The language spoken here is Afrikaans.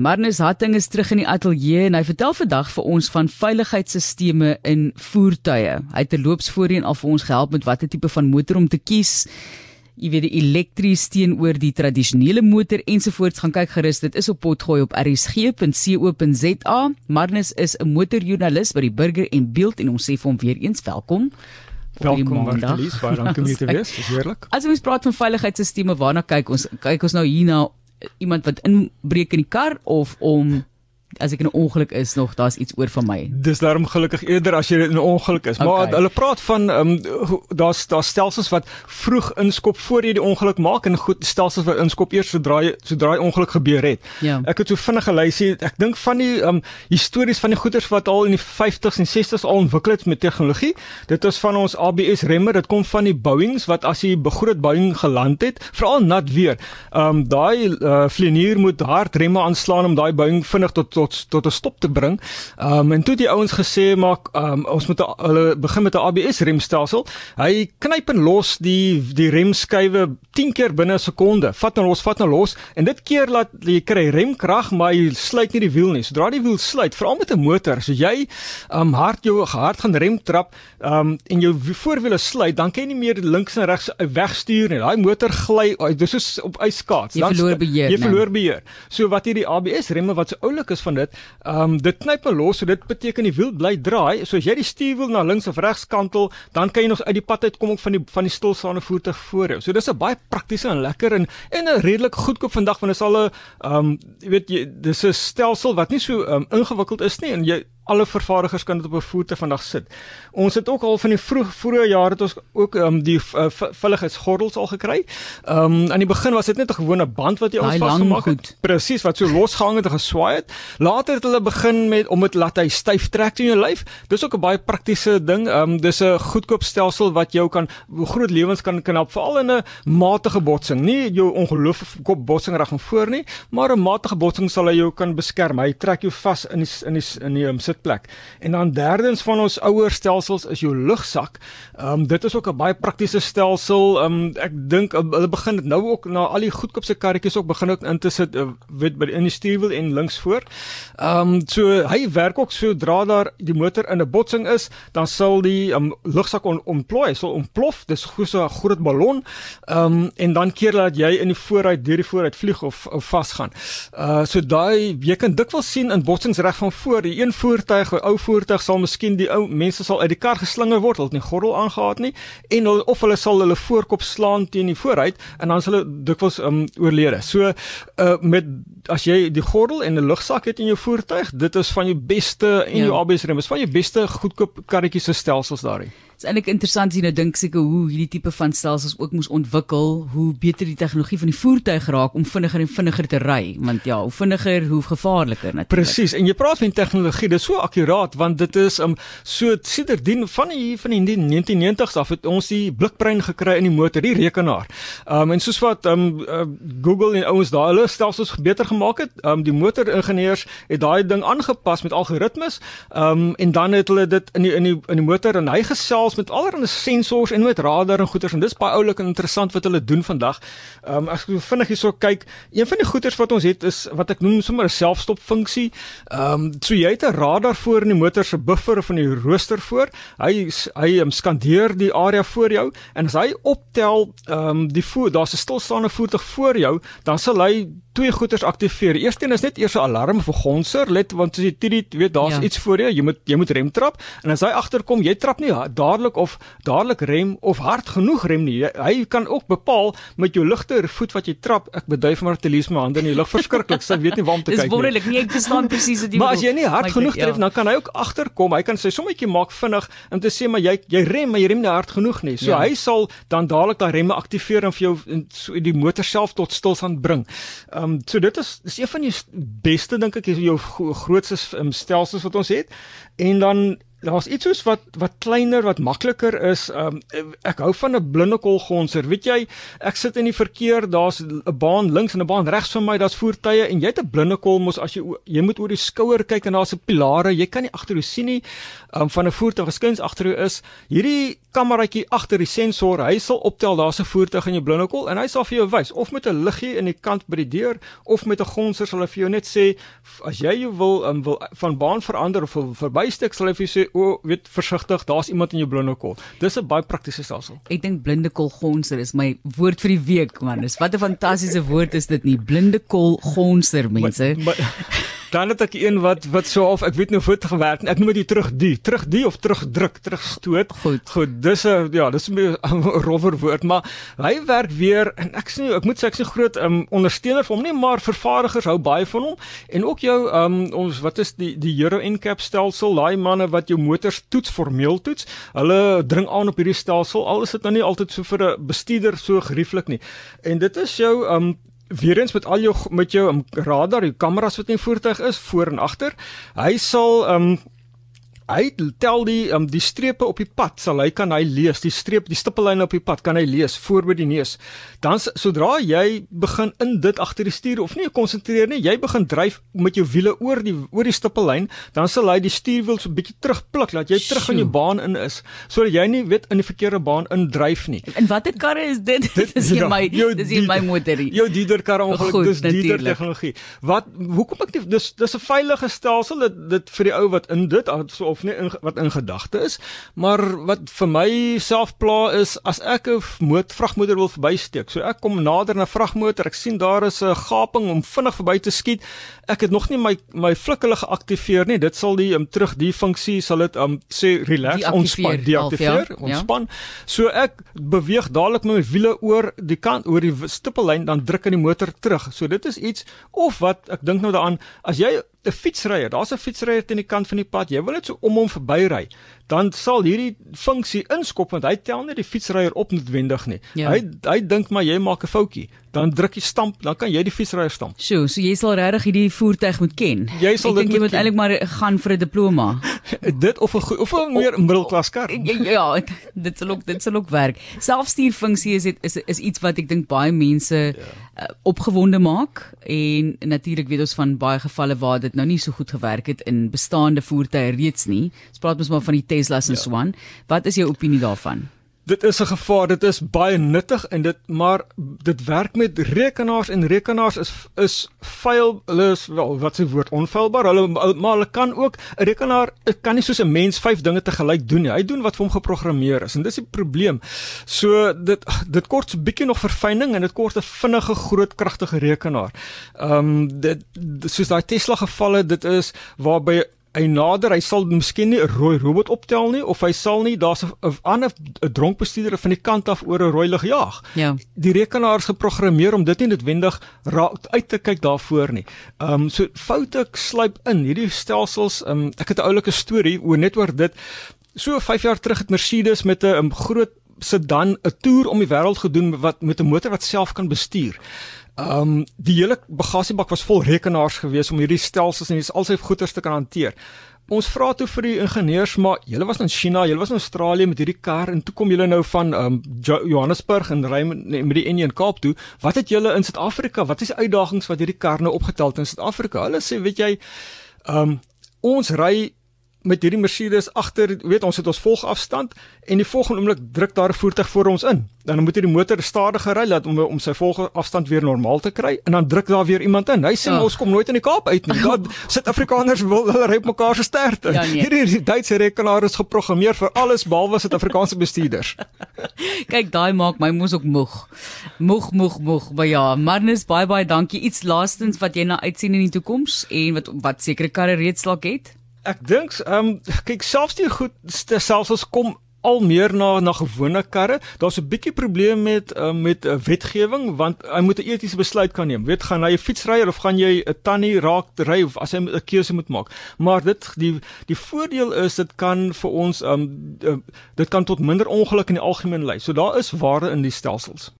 Marnus Hatting is terug in die ateljee en hy vertel vandag vir ons van veiligheidsstelsels in voertuie. Hy het terloops voorheen al vir ons gehelp met watter tipe van motor om te kies. Jy weet die elektries teenoor die tradisionele motor ensovoorts gaan kyk gerus dit is op potgooi op rsg.co.za. Marnus is 'n motorjoernalis by die Burger en Beeld en ons sê vir hom weer eens welkom. Welkom Marlies, baie dankie om hier te wees. Dis heerlik. As ons praat van veiligheidsstelsels, waarna kyk ons? Kyk ons nou hier na iemand wat inbreek in die kar of om as ek in 'n ongeluk is nog daar's iets oor van my. Dis daarom gelukkig eerder as jy in 'n ongeluk is. Okay. Maar hulle praat van ehm um, daar's daar stelsels wat vroeg inskop voor jy die ongeluk maak en goed stelsels wat inskop eers sodra jy sodra die ongeluk gebeur het. Ja. Ek het so vinnig geluister. Ek dink van die ehm um, histories van die goeders wat al in die 50s en 60s al ontwikkel het met tegnologie. Dit is van ons ABS remmer. Dit kom van die Boeings wat as jy begroot Boeing geland het, veral nat weer. Ehm um, daai uh, vlieënier moet hard remme aanslaan om daai Boeing vinnig tot tot tot 'n stop te bring. Ehm um, en toe die ouens gesê maak um, ons moet hulle begin met 'n ABS remstelsel. Hy knyp en los die die remskywe 10 keer binne 'n sekonde. Vat en los, vat en los en dit keer laat jy kry remkrag maar jy sluit nie die wiel nie. Sodra die wiel sluit, veral met 'n motor, so jy ehm um, hard jou hard gaan rem trap ehm um, en jou voorwiele sluit, dan kan jy nie meer links en regs wegstuur nie. Daai motor gly, dis soos op ijskaats. Dan jy verloor beheer. Jy verloor beheer. So wat hierdie ABS remme wat so oulik is van dit, ehm um, dit knyp en los, so dit beteken die wiel bly draai. So as jy die stuurwiel na links of regs kantel, dan kan jy nog uit die pad uitkom ook van die van die stilstaande voertuig voor jou. So dis 'n baie praktiese en lekker en en 'n redelik goedkoop vandag want dit is al 'n ehm um, jy weet jy dis 'n stelsel wat nie so um, ingewikkeld is nie en jy alle vervaardigers kan dit op 'n voertuig vandag sit. Ons het ook al van die vroeg vroeë jare het ons ook um, die uh, veiligheidsgordels al gekry. Ehm um, aan die begin was dit net 'n gewone band wat jy ons vasgemaak het. Presies wat so losgehang het en geswaai het. Later het hulle begin met om dit laat hy styf trek in jou lyf. Dis ook 'n baie praktiese ding. Ehm um, dis 'n goedkoop stelsel wat jou kan groot lewens kan kan help veral in 'n matige botsing. Nie jou ongelooflike kop botsing reg en voor nie, maar 'n matige botsing sal hy jou kan beskerm. Hy trek jou vas in die in die in die um, sit sitplek. En dan derdens van ons ouer stelsels is jou lugsak. Ehm um, dit is ook 'n baie praktiese stelsel. Ehm um, ek dink uh, hulle begin dit nou ook na al die goedkoopse karretjies ook begin ook in te sit uh, weet by die in die stuurwiel en links voor. Ehm um, so hy werk ook sodra daar die motor in 'n botsing is, dan sal die um, lugsak on, ontplooi, sal ontplof. Dis so 'n groot ballon. Ehm um, en dan keer dat jy in die vooruit deur die vooruit vlieg of, of vasgaan. Uh so daai jy kan dikwels sien in botsings reg van voor, die een voertuig voertuig, 'n ou voertuig sal miskien die ou mense sal uit die kar geslinger word, hulle het nie gordel aangetree nie en hulle, of hulle sal hulle voorkop slaan teen die vooruit en dan sal hulle dikwels um, oorlede. So uh met as jy die gordel en 'n lugsak het in jou voertuig, dit is van jou beste en ja. jou ABS rem is van jou beste goedkoop karretjies se stelsels daarin. Dit is eintlik interessant sien nou dink seker hoe hierdie tipe van stelsels ook moes ontwikkel, hoe beter die tegnologie van die voertuig raak om vinniger en vinniger te ry, want ja, hoe vinniger, hoe gevaarliker natuurlik. Presies. En jy praat van tegnologie, dit is so akkuraat want dit is um so sedertdien van die van die 1990s af het ons die blikbrein gekry in die motor, die rekenaar. Um en soos wat um uh, Google en ouens daai hulle stelsels beter gemaak het, um die motoringenieurs het daai ding aangepas met algoritmes. Um en dan het hulle dit in die in die in die motor en hy gesels gesels met allerlei sensors en met radar en goeters en dis baie oulik en interessant wat hulle doen vandag. Ehm um, as ek vinnig hierso kyk, een van die goeters wat ons het is wat ek noem sommer 'n selfstop funksie. Ehm um, so jy het 'n radar voor in die motor se buffer of in die rooster voor. Hy hy um, skandeer die area voor jou en as hy optel ehm um, die voet, daar's 'n stilstaande voertuig voor jou, dan sal hy twee goeters aktiveer. Eersteen is net eers 'n alarm vir gonser, let want as jy dit weet daar's ja. iets voor jou, jy moet jy moet rem trap en as hy agterkom, jy trap nie dadelik of dadelik rem of hard genoeg rem nie. Hy kan ook bepaal met jou ligter voet wat jy trap. Ek beduif maar te lees my hande in die lug verskriklik. Sy weet nie waar om te kyk nie. Dis wonderlik. Nee, ek verstaan presies wat jy bedoel. Maar as jy nie hard genoeg tref, ja. dan kan hy ook agterkom. Hy kan sy sommetjie maak vinnig om te sê maar jy jy rem, maar jy rem nie hard genoeg nie. So ja. hy sal dan dadelik daai remme aktiveer en vir jou so die motor self tot stilstand bring. Ehm um, so dit is dis een van die beste dink ek is jou grootste um, stelsels wat ons het. En dan daar's iets soos wat wat kleiner, wat makliker is. Um ek hou van 'n blinde kolgonser. Weet jy, ek sit in die verkeer, daar's 'n baan links en 'n baan regs van my, daar's voertuie en jy het 'n blinde kol mos as jy jy moet oor die skouer kyk en daar's 'n pilare. Jy kan nie agter jou sien nie. Um van 'n voertuig geskins agter jou is. Hierdie kameraatjie agter die sensor, hy sal optel daar's 'n voertuig in jou blinde kol en hy sal vir jou wys of met 'n liggie in die kant by die deur of met 'n gonser sal hy vir jou net sê as jy jou wil um, wil van baan verander of verbystek sal hy vir jou sê o, weet versigtig, daar's iemand in jou blinde kol. Dis 'n baie praktiese stelsel. Ek dink blinde kol gonser is my woord vir die week man. Dis wat 'n fantastiese woord is dit nie. Blinde kol gonser mense. Maar, maar, Dan het ek een wat wat so half ek weet nou voet gewerk. Ek noem dit terug die, terug die of terugdruk, terugstoot. Goed. Goed, dis 'n ja, dis 'n rowwer woord, maar hy werk weer en ek sê ek moet sê ek is 'n groot um, ondersteuner vir hom nie, maar vervaardigers hou baie van hom en ook jou um, ons wat is die die Euro NCAP stelsel, daai manne wat jou motors toets formeel toets. Hulle dring aan op hierdie stelsel. Al is dit nou nie altyd so vir 'n bestuurder so gerieflik nie. En dit is jou um, weer eens met al jou met jou radar, jou kameras wat in voertuig is voor en agter. Hy sal um hy tel die um, die strepe op die pad sal hy kan hy lees die streep die stippellyne op die pad kan hy lees voor by die neus. Dan sodra jy begin in dit agter die stuur of nie konsentreer nie jy begin dryf met jou wiele oor die oor die stippellyn dan sal hy die stuurwiel so 'n bietjie terugpluk dat jy terug in jou baan in is sodat jy nie weet in die verkeerde baan indryf nie. En watter karre is dit? Dit is hier ja, my dis hier my motor jou dieder karre ongeluk dis dieder tegnologie wat hoekom ek dis dis 'n veilige stelsel dit dit vir die ou wat in dit so of nie in, wat in gedagte is, maar wat vir my self pla is as ek 'n moot vragmotor wil verbysteek. So ek kom nader na 'n vragmotor, ek sien daar is 'n gaping om vinnig verby te skiet. Ek het nog nie my my flikkelige geaktiveer nie. Dit sal die um, terug die funksie sal dit um, sê relax ontspan deaktiveer, ja. ontspan. Ja. So ek beweeg dadelik met my wiele oor die kant oor die stippellyn dan druk in die motor terug. So dit is iets of wat ek dink nou daaraan as jy 'n fietsryer, daar's 'n fietsryer teen die kant van die pad. Jy wil net so om hom verbyry. Dan sal hierdie funksie inskop want hy tel net die fietsryer op noodwendig nie. Ja. Hy hy dink maar jy maak 'n foutjie. Dan druk jy stamp, dan kan jy die fietsryer stamp. Sjoe, so jy sal regtig hierdie voertuig moet ken. Jy sal Ek dit jy moet eintlik maar gaan vir 'n diploma. dit of 'n of 'n meer middelklas kar. Ja, ja, dit sal ook dit sal ook werk. Selfstuurfunksie is is is iets wat ek dink baie mense ja. uh, opgewonde maak en natuurlik weet ons van baie gevalle waar dit nou nie so goed gewerk het in bestaande voertuie reeds nie. Ons praat mos maar van die Teslas en ja. so aan. Wat is jou opinie daarvan? Dit is 'n gevaar, dit is baie nuttig en dit maar dit werk met rekenaars en rekenaars is is vuil, hulle is wel wat se woord onfeilbaar. Hulle maar hulle kan ook 'n rekenaar kan nie soos 'n mens vyf dinge te gelyk doen nie. Hy doen wat vir hom geprogrammeer is en dis die probleem. So dit dit kort so 'n bietjie nog verfyning en dit kort 'n vinnige groot kragtige rekenaar. Ehm um, dit soos daai Tesla gevalle, dit is waarby hy nader, hy sal miskien nie 'n rooi robot optel nie of hy sal nie daar's 'n ander 'n dronk bestuurder van die kant af oor 'n rooi lig jaag. Ja. Die rekenaar is geprogrammeer om dit nie noodwendig uit te kyk daarvoor nie. Ehm um, so foute sluip in hierdie stelsels. Ehm um, ek het 'n oulike storie oor net oor dit. So 5 jaar terug het Mercedes met 'n um, groot sedan 'n toer om die wêreld gedoen wat met 'n motor wat self kan bestuur. Ehm um, die hele bagasiebak was vol rekenaars gewees om hierdie stelsels en dis al sy goederes te kan hanteer. Ons vra toe vir die ingenieurs maar julle was in China, julle was in Australië met hierdie kar en toe kom julle nou van um, Johannesburg en ry met die Indian Cape toe. Wat het julle in Suid-Afrika? Wat is die uitdagings wat hierdie kar nou opgetel het in Suid-Afrika? Hulle sê, weet jy, um, ons ry met hierdie Mercedes agter, weet ons het ons volgafstand en die volgende oomblik druk daar 'n voertuig voor ons in. Dan moet jy die motor stadiger ry laat om om sy volgafstand weer normaal te kry en dan druk daar weer iemand in. Hy sê oh. ons kom nooit in die Kaap uit nie. Dat Suid-Afrikaners wil hulle ry op mekaar se sterte. Ja, nee. Hierdie Duitse rekenaar is geprogrammeer vir alles behalwe Suid-Afrikaanse bestuurders. Kyk, daai maak my mos ook moeg. Moeg, moeg, moeg. Maar ja, Marnus, baie baie dankie. Iets laastens wat jy na uitsien in die toekoms en wat wat sekere karre reeds dalk het. Ek dink ehm um, kyk selfs die goed selfs ons kom al meer na na gewone karre. Daar's 'n bietjie probleem met uh, met uh, wetgewing want hy moet 'n etiese besluit kan neem. Weet gaan hy 'n fietsryer of gaan jy 'n tannie raak ry of as hy 'n keuse moet maak. Maar dit die die voordeel is dit kan vir ons um uh, dit kan tot minder ongelukke in die algemeen lei. So daar is waarde in die stelsels.